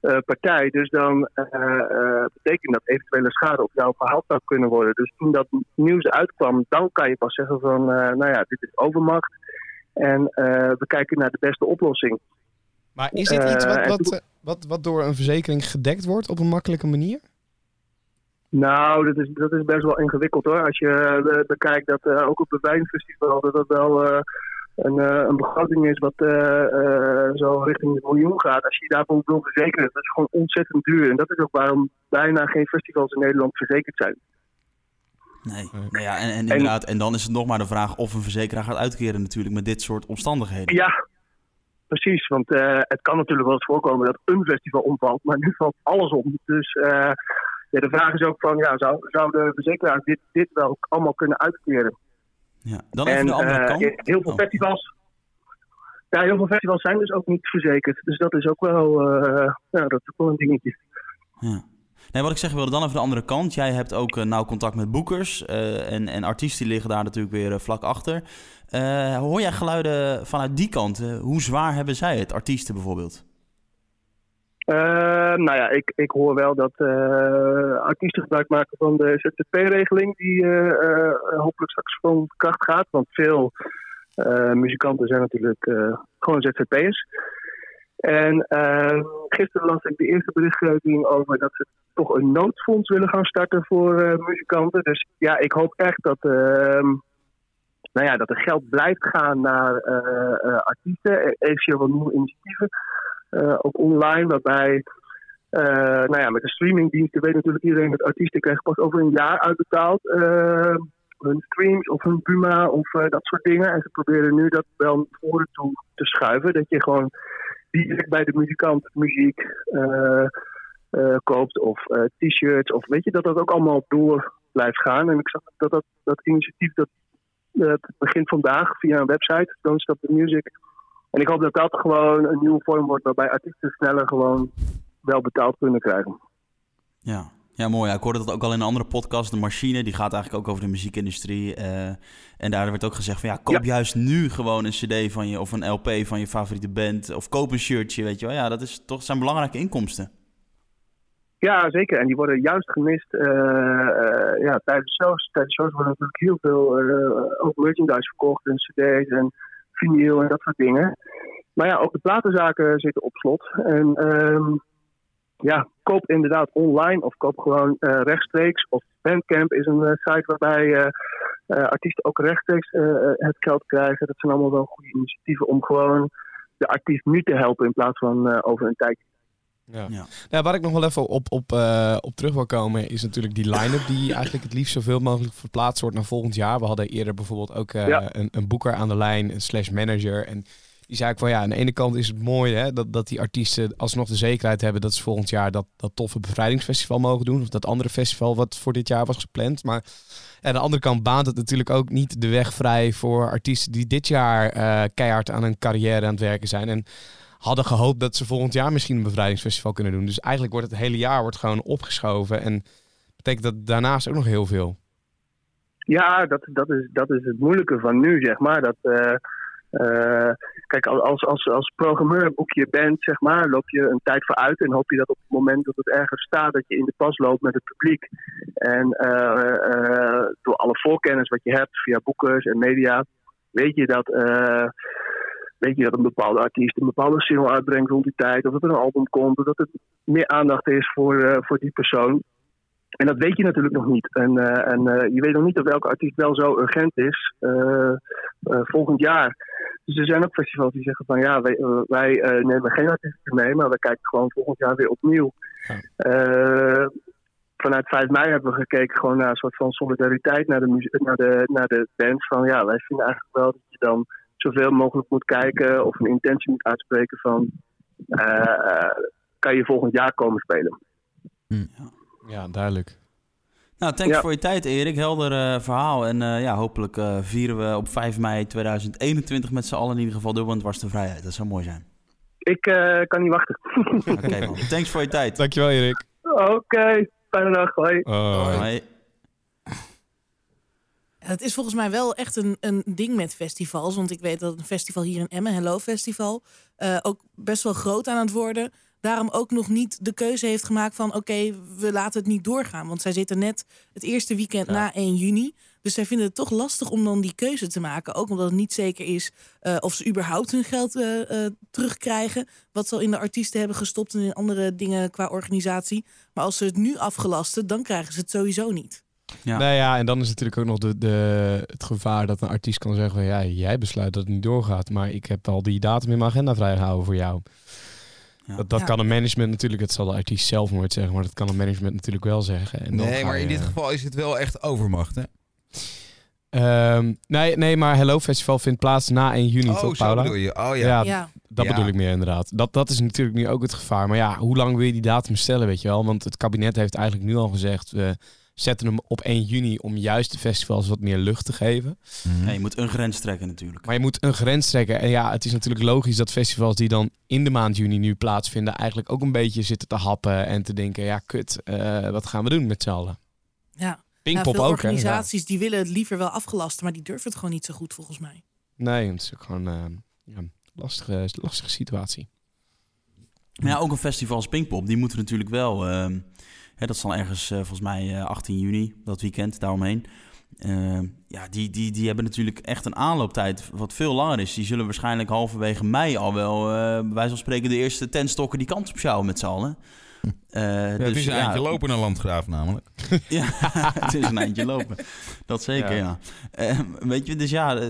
eh, partij. Dus dan eh, betekent dat eventuele schade op jouw verhaal zou kunnen worden. Dus toen dat nieuws uitkwam, dan kan je pas zeggen van nou ja, dit is overmacht. En we kijken naar de beste oplossing. Maar is dit iets wat, wat, wat, wat door een verzekering gedekt wordt op een makkelijke manier? Nou, dat is, dat is best wel ingewikkeld hoor. Als je bekijkt dat ook op het wijnfestival dat dat wel een, eh, een begroting is wat eh, eh, zo richting de miljoen gaat. Als je je daarvoor wil verzekeren, dat is gewoon ontzettend duur. En dat is ook waarom bijna geen festivals in Nederland verzekerd zijn. Nee. Nou ja, en, en inderdaad, en dan is het nog maar de vraag of een verzekeraar gaat uitkeren natuurlijk met dit soort omstandigheden. Ja, precies. Want eh, het kan natuurlijk wel eens voorkomen dat een festival omvalt, maar nu valt alles om. Dus eh, ja, de vraag is ook van, ja, zou, zou de verzekeraar dit, dit wel allemaal kunnen uitkeren? Ja. Dan even de andere eh, kant. heel veel festivals. Ja, heel veel festivals zijn dus ook niet verzekerd. Dus dat is ook wel, eh, ja, dat is wel een dingetje. Ja. Nee, wat ik zeg wilde dan even de andere kant. Jij hebt ook eh, nauw contact met boekers en, en artiesten die liggen daar natuurlijk weer vlak achter. Hoor jij geluiden vanuit die kant? Hoe zwaar hebben zij het, artiesten bijvoorbeeld? Eh, nou ja, ik, ik hoor wel dat eh, artiesten gebruik maken van de ZZP-regeling, die eh, hopelijk straks van kracht gaat. Want veel muzikanten zijn natuurlijk gewoon ZZP'ers. En gisteren las ik de eerste berichtgeving over dat ze toch een noodfonds willen gaan starten voor muzikanten. Dus ja, ik hoop echt dat, ehm, nou ja, dat er geld blijft gaan naar artiesten. Wel nieuwe initiatieven. Eh, ook online, waarbij eh, nou ja, met de streamingdiensten weet natuurlijk iedereen dat artiesten krijgen pas over een jaar uitbetaald. eh, hun streams of hun Buma of dat soort dingen. En ze proberen nu dat wel naar voren toe te schuiven. Dat je gewoon direct bij de muzikant muziek koopt of t-shirts. Of weet je, dat dat ook allemaal door blijft gaan. En ik zag dat dat, dat initiatief dat, begint vandaag via een website, Don't Stop the Music. En ik hoop dat dat gewoon een nieuwe vorm wordt waarbij artiesten sneller gewoon wel betaald kunnen krijgen. Ja. Ja, mooi. Ik hoorde dat ook al in een andere podcast. De Machine, die gaat eigenlijk ook over de muziekindustrie. eh, en daar werd ook gezegd van ja, koop juist nu gewoon een cd van je of een LP van je favoriete band. Of koop een shirtje, weet je wel. Ja, dat is toch zijn belangrijke inkomsten. Ja, zeker. En die worden juist gemist eh, eh, ja, tijdens shows. Tijdens shows worden natuurlijk heel veel ook merchandise verkocht en cd's en vinyl en dat soort dingen. Maar ja, ook de platenzaken zitten op slot. En ehm, ja, koop inderdaad online of koop gewoon eh, rechtstreeks. Of Bandcamp is een eh, site waarbij eh, artiesten ook rechtstreeks het geld krijgen. Dat zijn allemaal wel goede initiatieven om gewoon de artiest nu te helpen in plaats van over een tijdje. Ja. Ja. waar ik nog wel even op, op, eh, op terug wil komen, is natuurlijk die line-up die [COUGHS] eigenlijk het liefst zoveel mogelijk verplaatst wordt naar volgend jaar. We hadden eerder bijvoorbeeld ook eh, Ja. een, een boeker aan de lijn, een slash manager. En Die zei ik van ja, aan de ene kant is het mooi hè, dat, dat die artiesten alsnog de zekerheid hebben dat ze volgend jaar dat, dat toffe bevrijdingsfestival mogen doen. Of dat andere festival wat voor dit jaar was gepland. Maar aan de andere kant baant het natuurlijk ook niet de weg vrij voor artiesten die dit jaar eh, keihard aan hun carrière aan het werken zijn. En hadden gehoopt dat ze volgend jaar misschien een bevrijdingsfestival kunnen doen. Dus eigenlijk wordt het hele jaar wordt gewoon opgeschoven. En betekent dat daarnaast ook nog heel veel. Ja, dat, dat, is, dat is het moeilijke van nu, zeg maar. Dat, eh, eh, kijk, als, als, als programmeur boek je band, zeg maar, loop je een tijd vooruit en hoop je dat op het moment dat het ergens staat, dat je in de pas loopt met het publiek. En eh, door alle voorkennis wat je hebt via boekers en media, weet je dat weet je dat een bepaalde artiest een bepaalde single uitbrengt rond die tijd, of dat er een album komt, of dat er meer aandacht is voor, voor die persoon. En dat weet je natuurlijk nog niet. En, uh, en uh, je weet nog niet of welke artiest wel zo urgent is volgend jaar. Dus er zijn ook festivals die zeggen van ja, wij, wij nemen geen artiesten mee, maar we kijken gewoon volgend jaar weer opnieuw. Ja. vanuit 5 mei hebben we gekeken gewoon naar een soort van solidariteit naar de, naar de, naar de bands. Van ja, wij vinden eigenlijk wel dat je dan zoveel mogelijk moet kijken of een intentie moet uitspreken van kan je volgend jaar komen spelen. Hm. Ja, duidelijk. Nou, thanks voor je tijd, Erik. Helder uh, verhaal. En uh, ja, hopelijk uh, vieren we op 5 mei 2021 met z'n allen in ieder geval de Wandwars de Vrijheid. Dat zou mooi zijn. Ik kan niet wachten. Oké, okay, man. [LAUGHS] Thanks voor je tijd. Dankjewel, Erik. Oké, okay. fijne dag. Hoi. Hoi. Hoi. Het is volgens mij wel echt een, een ding met festivals. Want ik weet dat een festival hier in Emmen, Hello Festival, ook best wel groot aan het worden daarom ook nog niet de keuze heeft gemaakt van oké, we laten het niet doorgaan. Want zij zitten net het eerste weekend na 1 juni. Dus zij vinden het toch lastig om dan die keuze te maken. Ook omdat het niet zeker is uh, of ze überhaupt hun geld uh, terugkrijgen. Wat ze al in de artiesten hebben gestopt en in andere dingen qua organisatie. Maar als ze het nu afgelasten, dan krijgen ze het sowieso niet. Ja. Nou ja, en dan is natuurlijk ook nog de, de, het gevaar dat een artiest kan zeggen: van, ja, jij besluit dat het niet doorgaat, maar ik heb al die datum in mijn agenda vrijgehouden voor jou. Dat, dat kan een management natuurlijk, het zal de artiest zelf nooit zeggen, maar dat kan een management natuurlijk wel zeggen. En nee, maar in dit geval is het wel echt overmacht, hè? Um, nee, nee, maar Hello Festival vindt plaats na 1 juni, oh, toch, Paula? bedoel je? Oh ja. ja, dat Ja. bedoel ik meer inderdaad. Dat, dat is natuurlijk nu ook het gevaar. Maar ja, hoe lang wil je die datum stellen, weet je wel? Want het kabinet heeft eigenlijk nu al gezegd... we zetten hem op 1 juni om juist de festivals wat meer lucht te geven. Ja, je moet een grens trekken natuurlijk. Maar je moet een grens trekken. En ja, het is natuurlijk logisch dat festivals die dan in de maand juni nu plaatsvinden... eigenlijk ook een beetje zitten te happen en te denken... ja, kut, eh, wat gaan we doen met z'n allen? Ja. Pinkpop veel ook, hè? organisaties die willen het liever wel afgelast, maar die durven het gewoon niet zo goed volgens mij. Nee, het is ook gewoon eh, ja, een lastige, lastige situatie. Maar ja, ook een festival als Pinkpop, die moeten natuurlijk wel... ehm, hè, dat is dan ergens, eh, volgens mij, eh, 18 juni, dat weekend, daaromheen. Ehm, ja, die, die, die hebben natuurlijk echt een aanlooptijd wat veel langer is. Die zullen waarschijnlijk halverwege mei al wel, eh bij wijze van spreken, de eerste tentstokken die kant op sjouwen met z'n allen. Eh, Ja, het is een eindje lopen naar Landgraaf namelijk. [LAUGHS] Ja, het is een eindje lopen. Dat zeker, ja. Eh, weet je, dus ja... eh,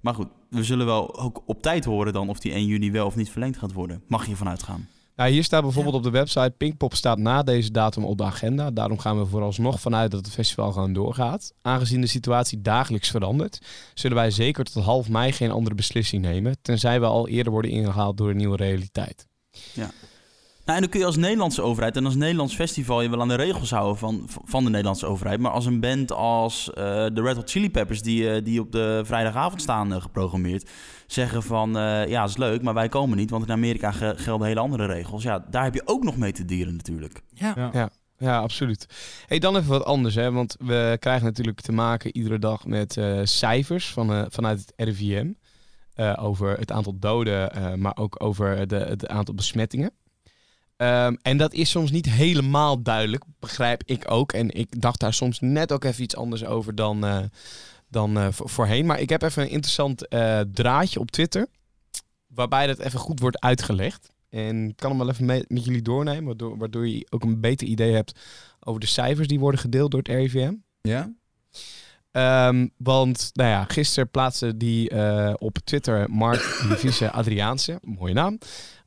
maar goed, we zullen wel ook op tijd horen dan of die 1 juni wel of niet verlengd gaat worden. Mag je vanuit gaan. Hier staat bijvoorbeeld op de website... Pinkpop staat na deze datum op de agenda. Daarom gaan we vooralsnog vanuit dat het festival gewoon doorgaat. Aangezien de situatie dagelijks verandert... zullen wij zeker tot half mei geen andere beslissing nemen... tenzij we al eerder worden ingehaald door een nieuwe realiteit. Ja. Nou, en dan kun je als Nederlandse overheid en als Nederlands festival je wel aan de regels houden van, van de Nederlandse overheid. Maar als een band als eh, de Red Hot Chili Peppers, die, eh, die op de vrijdagavond staan eh, geprogrammeerd, zeggen van eh, ja, dat is leuk, maar wij komen niet, want in Amerika ge- gelden hele andere regels. Ja, daar heb je ook nog mee te dieren natuurlijk. Ja. Ja, ja absoluut. Hey, dan even wat anders, hè? want we krijgen natuurlijk te maken iedere dag met eh, cijfers van, eh, vanuit het RIVM. eh, over het aantal doden, eh, maar ook over de, het aantal besmettingen. Ehm, en dat is soms niet helemaal duidelijk, begrijp ik ook. En ik dacht daar soms net ook even iets anders over dan, eh, dan eh, vo- voorheen. Maar ik heb even een interessant eh, draadje op Twitter, waarbij dat even goed wordt uitgelegd. En ik kan hem wel even met jullie doornemen, waardoor, waardoor je ook een beter idee hebt over de cijfers die worden gedeeld door het RIVM. Ja? Ehm, want, nou ja, gisteren plaatste die op Twitter Mark Livise Adriaanse, mooie naam.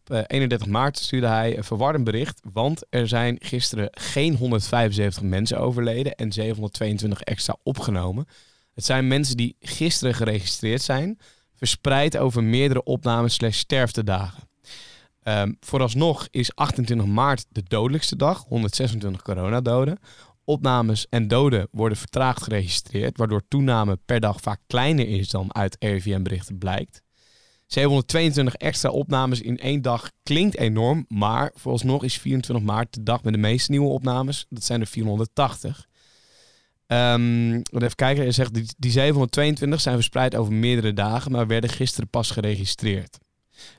Op eh, 31 maart stuurde hij een verwarrend bericht, want er zijn gisteren geen 175 mensen overleden en 722 extra opgenomen. Het zijn mensen die gisteren geregistreerd zijn, verspreid over meerdere opnames slash sterftedagen. Ehm, vooralsnog is 28 maart de dodelijkste dag, 126 coronadoden. Opnames en doden worden vertraagd geregistreerd, waardoor toename per dag vaak kleiner is dan uit RIVM-berichten blijkt. 722 extra opnames in één dag klinkt enorm, maar vooralsnog is 24 maart de dag met de meeste nieuwe opnames. Dat zijn er 480. Um, even kijken, hij zegt die, die 722 zijn verspreid over meerdere dagen, maar werden gisteren pas geregistreerd.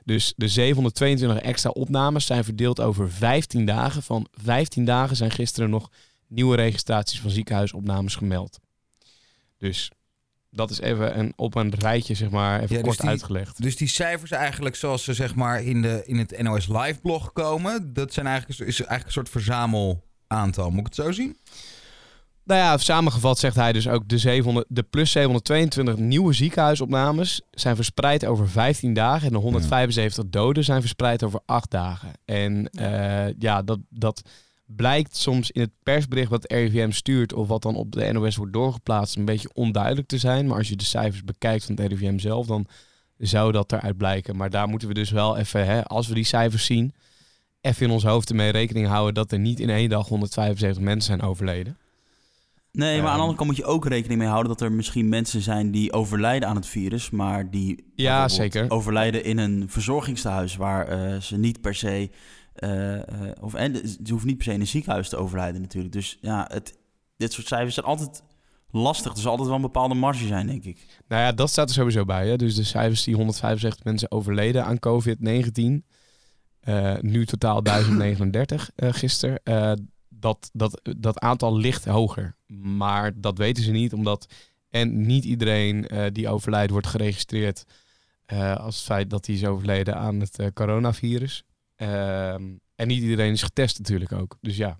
Dus de 722 extra opnames zijn verdeeld over 15 dagen. Van 15 dagen zijn gisteren nog nieuwe registraties van ziekenhuisopnames gemeld. Dus dat is even een, op een rijtje, zeg maar, even Ja, dus kort die- uitgelegd. Dus die cijfers eigenlijk zoals ze zeg maar in, de, in het NOS Live blog komen, dat zijn eigenlijk, is eigenlijk een soort verzamelaantal. Moet ik het zo zien? Nou ja, samengevat zegt hij dus ook de, 700, de plus 722 nieuwe ziekenhuisopnames zijn verspreid over 15 dagen en de 175 doden zijn verspreid over 8 dagen. En ja, ja dat, dat blijkt soms in het persbericht wat RIVM stuurt of wat dan op de NOS wordt doorgeplaatst een beetje onduidelijk te zijn. Maar als je de cijfers bekijkt van het RIVM zelf, dan zou dat eruit blijken. Maar daar moeten we dus wel even, hè, als we die cijfers zien, even in ons hoofd ermee rekening houden dat er niet in één dag 175 mensen zijn overleden. Nee, maar aan de Ehm. andere kant moet je ook rekening mee houden dat er misschien mensen zijn die overlijden aan het virus, maar die Ja, zeker. overlijden in een verzorgingstehuis waar eh, ze niet per se, of en ze hoeven niet per se in een ziekenhuis te overlijden natuurlijk. Dus ja, het, dit soort cijfers zijn altijd lastig. Er zal altijd wel een bepaalde marge zijn, denk ik. Nou ja, dat staat er sowieso bij. Hè? Dus de cijfers die 165 mensen overleden aan COVID-19. eh, nu totaal [COUGHS] 1039 eh gisteren. Eh, dat, dat, dat aantal ligt hoger. Maar dat weten ze niet, omdat en niet iedereen eh, die overlijdt wordt geregistreerd eh, als het feit dat hij is overleden aan het eh, coronavirus. Ehm, en niet iedereen is getest natuurlijk ook. Dus ja.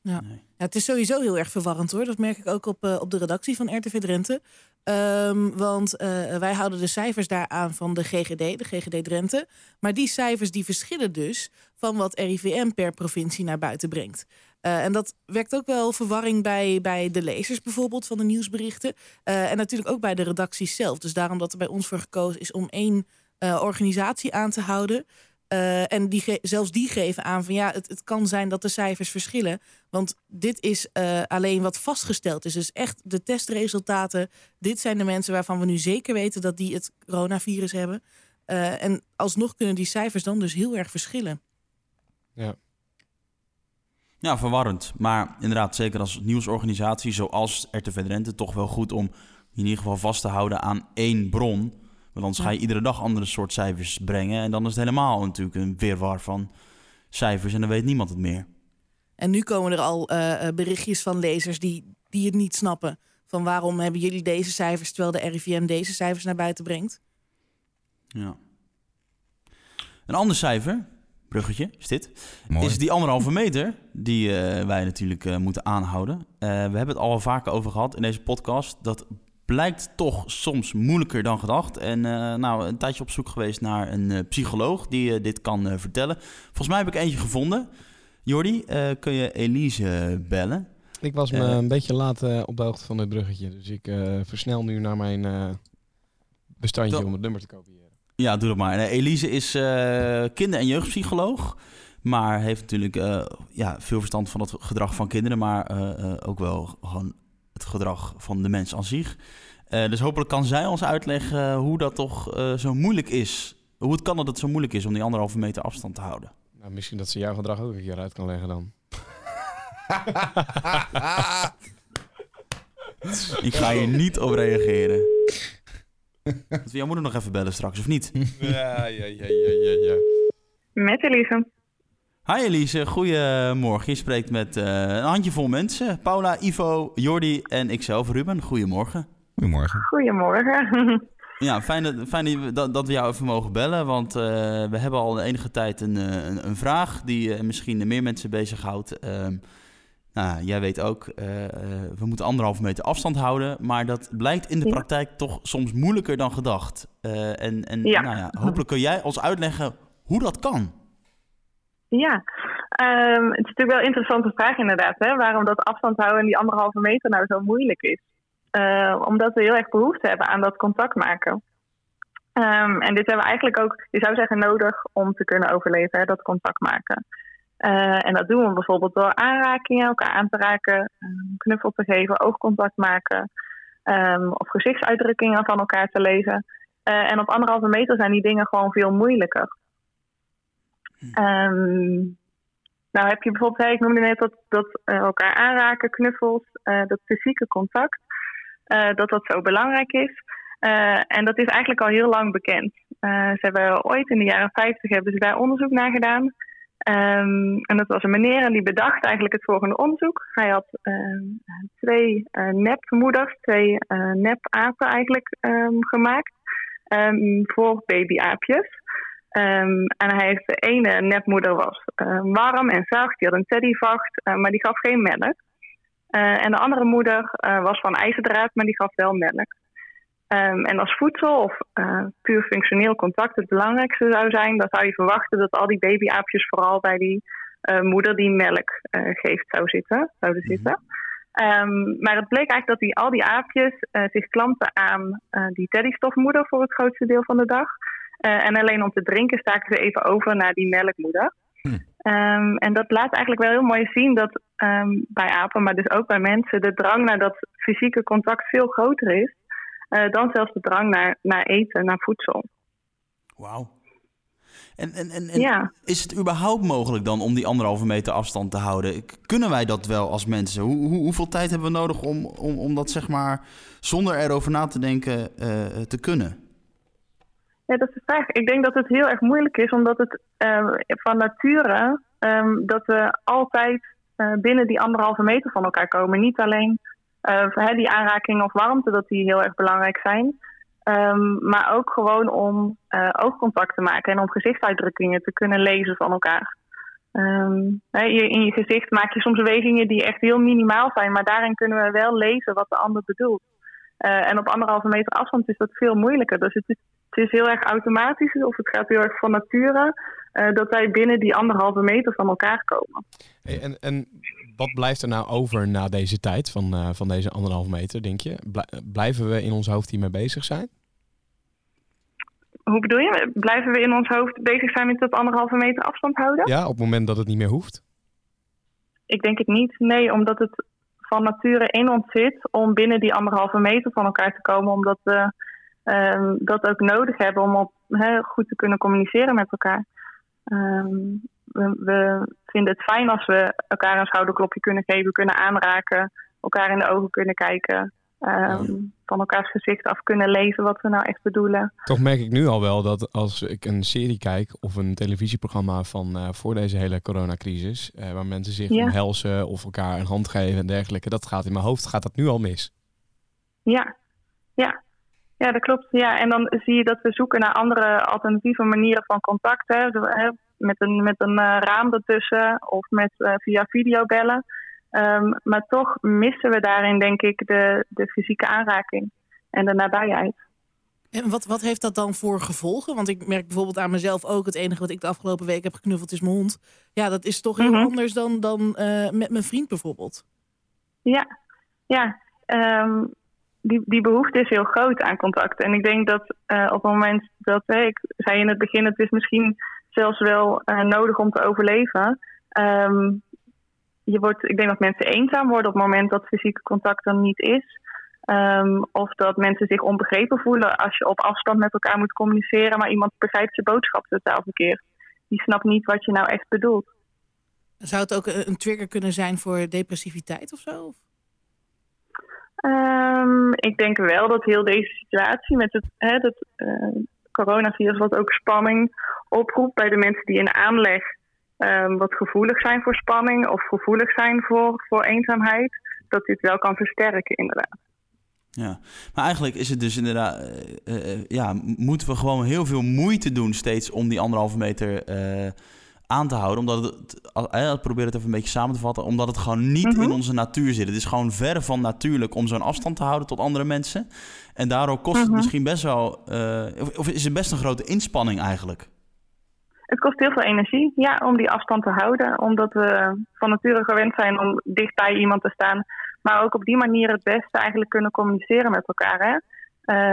Ja. ja, het is sowieso heel erg verwarrend hoor. Dat merk ik ook op, eh, op de redactie van RTV Drenthe. Ehm, want eh, wij houden de cijfers daar aan van de GGD, de GGD Drenthe. Maar die cijfers die verschillen dus van wat RIVM per provincie naar buiten brengt. Eh, en dat wekt ook wel verwarring bij, bij de lezers bijvoorbeeld van de nieuwsberichten. Eh, en natuurlijk ook bij de redacties zelf. Dus daarom dat er bij ons voor gekozen is om één eh, organisatie aan te houden. Eh, en die ge- zelfs die geven aan van ja, het, het kan zijn dat de cijfers verschillen. Want dit is eh, alleen wat vastgesteld is. Dus echt de testresultaten. Dit zijn de mensen waarvan we nu zeker weten dat die het coronavirus hebben. Eh, en alsnog kunnen die cijfers dan dus heel erg verschillen. Ja. Ja, verwarrend. Maar inderdaad, zeker als nieuwsorganisatie zoals RTV Drenthe... toch wel goed om in ieder geval vast te houden aan één bron. Want anders ga je iedere dag andere soort cijfers brengen. En dan is het helemaal natuurlijk een weerwar van cijfers... en dan weet niemand het meer. En nu komen er al eh, eh, berichtjes van lezers die, die het niet snappen. Van waarom hebben jullie deze cijfers terwijl de RIVM deze cijfers naar buiten brengt? Ja. Een ander cijfer, bruggetje is dit, Mooi. is die anderhalve meter die eh, wij natuurlijk eh, moeten aanhouden. Eh, we hebben het al vaker over gehad in deze podcast. Dat blijkt toch soms moeilijker dan gedacht. En eh, nou, een tijdje op zoek geweest naar een eh, psycholoog die eh, dit kan vertellen. Volgens mij heb ik eentje gevonden. Jordi, kun je Elise bellen? Ik was me een beetje laat op de hoogte van dit bruggetje. Dus ik versnel nu naar mijn bestandje Dat- om het nummer te kopiëren. Ja, doe dat maar. Elise is kinder- en jeugdpsycholoog. Maar heeft natuurlijk ja, veel verstand van het gedrag van kinderen. Maar ook wel gewoon het gedrag van de mens aan zich. Eh, dus hopelijk kan zij ons uitleggen hoe dat toch eh, zo moeilijk is. Hoe het kan dat het zo moeilijk is om die anderhalve meter afstand te houden. Nou, misschien dat ze jouw gedrag ook een keer uit kan leggen dan. [LAUGHS] Ik ga hier niet op reageren. Moeten we jouw moeder nog even bellen straks, of niet? Ja, ja, ja, ja, ja. Met Elise. Hi Elise, goedemorgen. Je spreekt met eh, een handjevol mensen. Paula, Ivo, Jordi en ikzelf, Ruben. Goedemorgen. Goedemorgen. Goedemorgen. [LAUGHS] Ja, fijn, dat, fijn dat we- dat, we jou even mogen bellen. Want eh, we hebben al enige tijd een, eh, een, een vraag die eh, misschien meer mensen bezighoudt. Ehm nou, jij weet ook, eh, eh, we moeten anderhalve meter afstand houden. Maar dat blijkt in de Ja. praktijk toch soms moeilijker dan gedacht. Eh, en en Ja. Nou ja, hopelijk kun jij ons uitleggen hoe dat kan. Ja, Ehm, het is natuurlijk wel een interessante vraag inderdaad. Hè? Waarom dat afstand houden en die anderhalve meter nou zo moeilijk is. Eh, omdat we heel erg behoefte hebben aan dat contact maken. Ehm, en dit hebben we eigenlijk ook, je zou zeggen, nodig om te kunnen overleven, hè, dat contact maken. Eh, en dat doen we bijvoorbeeld door aanrakingen, elkaar aan te raken, knuffel te geven, oogcontact maken ehm, of gezichtsuitdrukkingen van elkaar te lezen. Eh, en op anderhalve meter zijn die dingen gewoon veel moeilijker. Ehm, nou heb je bijvoorbeeld, ik noemde net dat, dat uh, elkaar aanraken, knuffels, dat fysieke contact, dat dat zo belangrijk is. en dat is eigenlijk al heel lang bekend. ze hebben ooit in de jaren 50 hebben ze daar onderzoek naar gedaan. Um, en dat was een meneer en die bedacht eigenlijk het volgende onderzoek. Hij had uh, twee uh, nepmoeders, twee uh, nepapen eigenlijk um, gemaakt voor babyaapjes. en hij heeft de ene nepmoeder was warm en zacht, die had een teddyvacht, maar die gaf geen melk. En de andere moeder was van ijzerdraad, maar die gaf wel melk. Um, en als voedsel of uh, puur functioneel contact het belangrijkste zou zijn, dan zou je verwachten dat al die babyaapjes vooral bij die uh, moeder die melk uh, geeft zou zitten, zouden zitten. Um, maar het bleek eigenlijk dat die, al die aapjes zich klampten aan die teddystofmoeder voor het grootste deel van de dag. en alleen om te drinken staken ze even over naar die melkmoeder. Hm. Um, en dat laat eigenlijk wel heel mooi zien dat bij apen, maar dus ook bij mensen, de drang naar dat fysieke contact veel groter is. Uh, dan zelfs de drang naar, naar eten, naar voedsel. Wauw. En, en, en, en is het überhaupt mogelijk dan om die anderhalve meter afstand te houden? Kunnen wij dat wel als mensen? Hoe, hoe, hoeveel tijd hebben we nodig om, om, om dat zeg maar zonder erover na te denken uh, te kunnen? Ja, dat is de vraag. Ik denk dat het heel erg moeilijk is, omdat het uh, van nature um, dat we altijd binnen die anderhalve meter van elkaar komen. Niet alleen uh, die aanraking of warmte, dat die heel erg belangrijk zijn. Um, maar ook gewoon om uh, oogcontact te maken en om gezichtsuitdrukkingen te kunnen lezen van elkaar. In je gezicht maak je soms bewegingen die echt heel minimaal zijn, maar daarin kunnen we wel lezen wat de ander bedoelt. En op anderhalve meter afstand is dat veel moeilijker. Dus het is, het is heel erg automatisch of het gaat heel erg van nature uh, dat wij binnen die anderhalve meter van elkaar komen. Hey, en, en wat blijft er nou over na deze tijd van, uh, van deze anderhalve meter, denk je? Blijven we in ons hoofd hiermee bezig zijn? Hoe bedoel je? Blijven we in ons hoofd bezig zijn met dat anderhalve meter afstand houden? Ja, op het moment dat het niet meer hoeft? Ik denk het niet. Nee, omdat het van nature in ons zit om binnen die anderhalve meter van elkaar te komen. Omdat we uh, dat ook nodig hebben om op, he, goed te kunnen communiceren met elkaar. Um, we, we, vinden het fijn als we elkaar een schouderklopje kunnen geven, kunnen aanraken, elkaar in de ogen kunnen kijken. Um, van elkaars gezicht af kunnen lezen wat we nou echt bedoelen. Toch merk ik nu al wel dat als ik een serie kijk of een televisieprogramma van uh, voor deze hele coronacrisis, uh, waar mensen zich ja. omhelzen of elkaar een hand geven en dergelijke, dat gaat in mijn hoofd, gaat dat nu al mis? Ja, ja. Ja, dat klopt. Ja, en dan zie je dat we zoeken naar andere alternatieve manieren van contact. Hè. Met een, met een uh, raam ertussen of met, uh, via videobellen. Um, maar toch missen we daarin, denk ik, de, de fysieke aanraking en de nabijheid. En wat, wat heeft dat dan voor gevolgen? Want ik merk bijvoorbeeld aan mezelf ook... het enige wat ik de afgelopen week heb geknuffeld is mijn hond. Ja, dat is toch heel mm -hmm. anders dan, dan uh, met mijn vriend bijvoorbeeld. Ja, ja. Um, die, die behoefte is heel groot aan contact. En ik denk dat uh, op het moment dat, hey, ik zei in het begin, het is misschien zelfs wel uh, nodig om te overleven. Um, je wordt, ik denk dat mensen eenzaam worden op het moment dat fysieke contact dan niet is. Um, of dat mensen zich onbegrepen voelen als je op afstand met elkaar moet communiceren, maar iemand begrijpt je boodschap totaal verkeerd. Die snapt niet wat je nou echt bedoelt. Zou het ook een trigger kunnen zijn voor depressiviteit of zo? Um, ik denk wel dat heel deze situatie met het, hè, uh, coronavirus, wat ook spanning oproept bij de mensen die in aanleg um, wat gevoelig zijn voor spanning of gevoelig zijn voor, voor eenzaamheid, dat dit wel kan versterken, inderdaad. Ja, maar eigenlijk is het dus inderdaad, uh, uh, ja, moeten we gewoon heel veel moeite doen steeds om die anderhalve meter aan te houden. Omdat het, eh, probeer het even een beetje samen te vatten, omdat het gewoon niet in onze natuur zit. Het is gewoon ver van natuurlijk om zo'n afstand te houden tot andere mensen. En daardoor kost het misschien best wel, uh, of is het best een grote inspanning eigenlijk? Het kost heel veel energie, ja, om die afstand te houden. Omdat we van nature gewend zijn om dicht bij iemand te staan. Maar ook op die manier het beste eigenlijk kunnen communiceren met elkaar. Hè?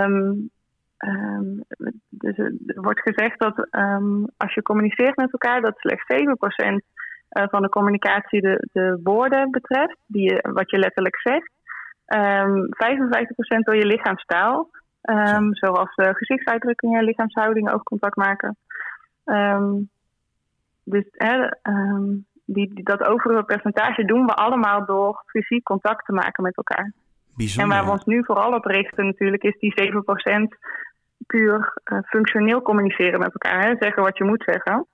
Um, ehm, dus er wordt gezegd dat ehm, als je communiceert met elkaar, dat slechts 7% uh, van de communicatie de, de woorden betreft, die je, wat je letterlijk zegt. Um, 55% door je lichaamstaal, zoals uh, gezichtsuitdrukkingen, lichaamshouding, oogcontact maken. Dus die, die, dat overige percentage doen we allemaal door fysiek contact te maken met elkaar. Bijzonder. En waar we ons nu vooral op richten natuurlijk is die 7% puur uh, functioneel communiceren met elkaar. Hè? Zeggen wat je moet zeggen.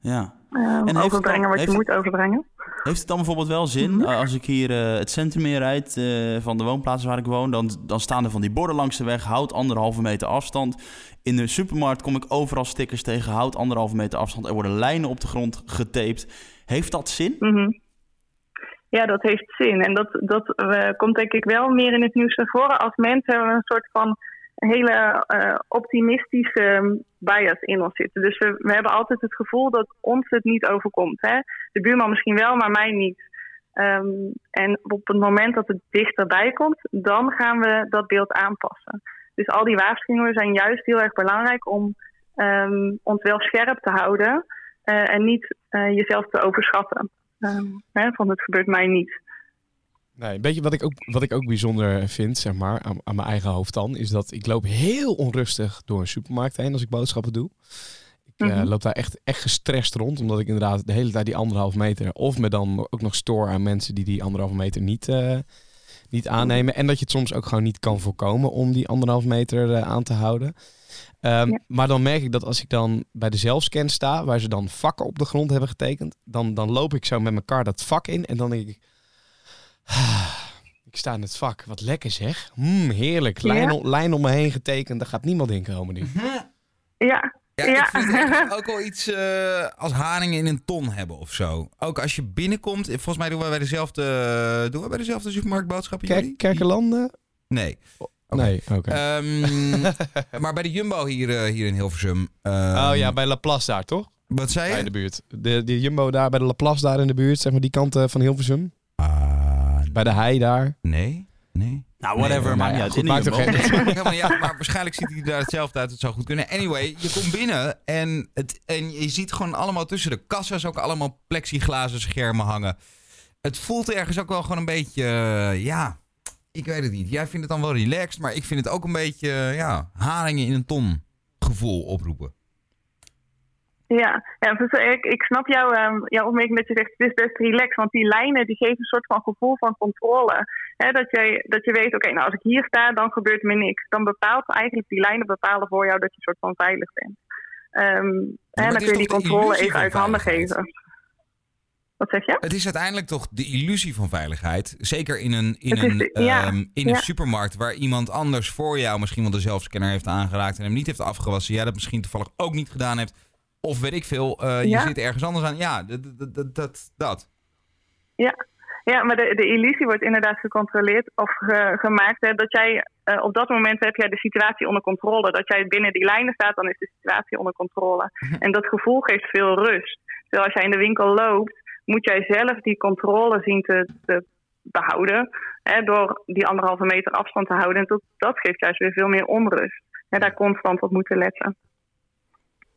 Ja. Um, en overbrengen wat je moet overbrengen. Heeft het dan bijvoorbeeld wel zin, mm -hmm. als ik hier uh, het centrum in rijd uh, van de woonplaats waar ik woon, dan, dan staan er van die borden langs de weg, houd anderhalve meter afstand. In de supermarkt kom ik overal stickers tegen, houd anderhalve meter afstand. Er worden lijnen op de grond getaped. Heeft dat zin? Mm -hmm. Ja, dat heeft zin. En dat, dat uh, komt denk ik wel meer in het nieuws naar voren als mensen een soort van hele uh, optimistische bias in ons zitten. Dus we, we, hebben altijd het gevoel dat ons het niet overkomt. Hè? De buurman misschien wel, maar mij niet. Um, en op het moment dat het dichterbij komt, dan gaan we dat beeld aanpassen. Dus al die waarschuwingen zijn juist heel erg belangrijk om um, ons wel scherp te houden uh, en niet uh, jezelf te overschatten. Hè, van het gebeurt mij niet. Nee, een beetje wat ik ook, wat ik ook bijzonder vind, zeg maar, aan, aan mijn eigen hoofd dan, is dat ik loop heel onrustig door een supermarkt heen als ik boodschappen doe. Ik mm -hmm. uh, loop daar echt, echt gestrest rond, omdat ik inderdaad de hele tijd die anderhalf meter, of me dan ook nog stoor aan mensen die die anderhalve meter niet, uh, niet aannemen. En dat je het soms ook gewoon niet kan voorkomen om die anderhalf meter uh, aan te houden. Um, ja. Maar dan merk ik dat als ik dan bij de zelfscan sta, waar ze dan vakken op de grond hebben getekend, dan, dan loop ik zo met mijn kar dat vak in en dan denk ik, [SIGHS] ik sta in het vak. Wat lekker zeg. Mm, heerlijk. Lijn, ja. lijn om me heen getekend. Daar gaat niemand in komen nu. Ja. Ja, ja. ik vind [LAUGHS] ook wel iets uh, als haringen in een ton hebben of zo. Ook als je binnenkomt. Volgens mij doen we bij dezelfde, doen we bij dezelfde supermarkt boodschappen. Kerk, Kerkenlanden? Nee. Okay. Nee, oké. Okay. Um, [LAUGHS] maar bij de Jumbo hier, uh, hier in Hilversum. Um, oh ja, bij Laplace daar, toch? Wat zei je? Bij de buurt. De, de Jumbo daar bij de Laplace daar in de buurt. Zeg maar die kant uh, van Hilversum. Bij de hei daar. Nee, nee. Nou, whatever, niet uit. Goed, maakt toch geen ja, maar, ja, maar waarschijnlijk ziet hij daar hetzelfde uit. Het zou goed kunnen. Anyway, je komt binnen en, het, en je ziet gewoon allemaal tussen de kassa's ook allemaal plexiglazen schermen hangen. Het voelt ergens ook wel gewoon een beetje, uh, ja, ik weet het niet. Jij vindt het dan wel relaxed, maar ik vind het ook een beetje, uh, ja, haringen in een ton gevoel oproepen. Ja, ja dus ik, ik snap jouw, um, jouw opmerking dat je zegt het is best relaxed. Want die lijnen die geven een soort van gevoel van controle. He, dat, jij, dat je weet, oké, okay, nou als ik hier sta, dan gebeurt me niks. Dan bepaalt eigenlijk die lijnen bepalen voor jou dat je een soort van veilig bent. Um, ja, dan kun je die controle even uit handen geven. Wat zeg je? Het is uiteindelijk toch de illusie van veiligheid. Zeker in een, in is, een, ja, um, in ja. een supermarkt waar iemand anders voor jou misschien wel de zelfscanner heeft aangeraakt en hem niet heeft afgewassen. Jij dat misschien toevallig ook niet gedaan hebt. Of weet ik veel, uh, je Ja. zit ergens anders aan. Ja, dat. dat, dat, dat, dat. Ja, ja maar de, de illusie wordt inderdaad gecontroleerd of ge- gemaakt. Hè, dat jij eh, op dat moment heb jij de situatie onder controle. Dat jij binnen die lijnen staat, dan is de situatie onder controle. En dat gevoel geeft veel rust. Terwijl als jij in de winkel loopt, moet jij zelf die controle zien te, te behouden. Hè, door die anderhalve meter afstand te houden. En dat, dat geeft juist weer veel meer onrust. Hè, daar constant op moeten letten.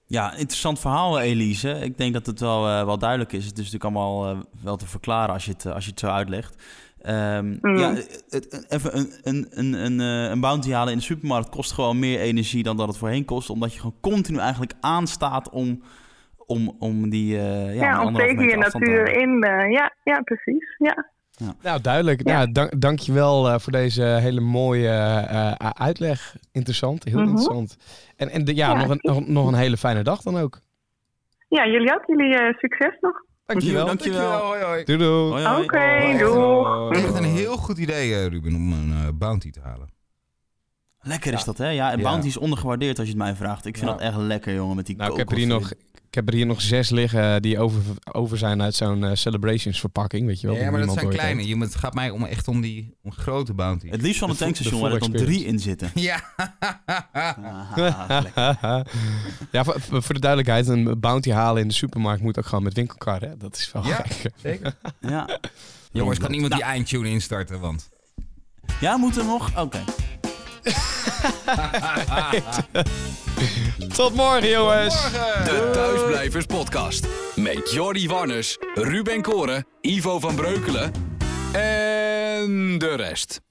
Ja, interessant verhaal, Elise. Ik denk dat het wel, uh, wel duidelijk is. Het is natuurlijk allemaal uh, wel te verklaren als je het, als je het zo uitlegt. Um, Mm. Ja, het, even een, een, een, een, eh, een bounty halen in de supermarkt kost gewoon meer energie dan dat het voorheen kost. Omdat je gewoon continu eigenlijk aanstaat om, om, om die uh, ja, Ja, om tegen je natuur in. eh, ja, ja, precies. Ja. Nou, duidelijk. Ja. Nou, dank, dankjewel uh, voor deze hele mooie uh, uitleg. Interessant, heel Mhm. interessant. En, en de, ja, Ja. Nog, een, nog, nog een hele fijne dag dan ook. ja, jullie ook. Jullie eh, succes nog. Dankjewel. Dankjewel. Hoi, hoi. Doei doei. Oké, Hoi. doeg. Echt een heel goed idee, eh, Ruben, om een eh, bounty te halen. Lekker is dat, hè? Ja, en Ja. Bounty is ondergewaardeerd als je het mij vraagt. Ik vind Ja. dat echt lekker, jongen, met die Nou, ik heb, er hier nog, ik heb er hier nog zes liggen die over, over zijn uit zo'n eh, celebrations verpakking, weet je wel. Ja, maar dat zijn kleine. Je, moet- het gaat mij om, echt om die om grote bounty. Het liefst van vo- tankstation waar er dan drie in zitten. [LAUGHS] Ja. Ah, [LAUGHS] ja, voor, voor de duidelijkheid, een bounty halen in de supermarkt moet ook gewoon met winkelkar, hè? Dat is wel Ja. gek. Zeker. ja. Jongens, kan iemand Nou, die eindtune instarten? Want Ja, moet er nog? Oké. [LAUGHS] Tot morgen, jongens. De Thuisblijvers Podcast. Met Jordi Warners, Ruben Koren, Ivo van Breukelen en de rest.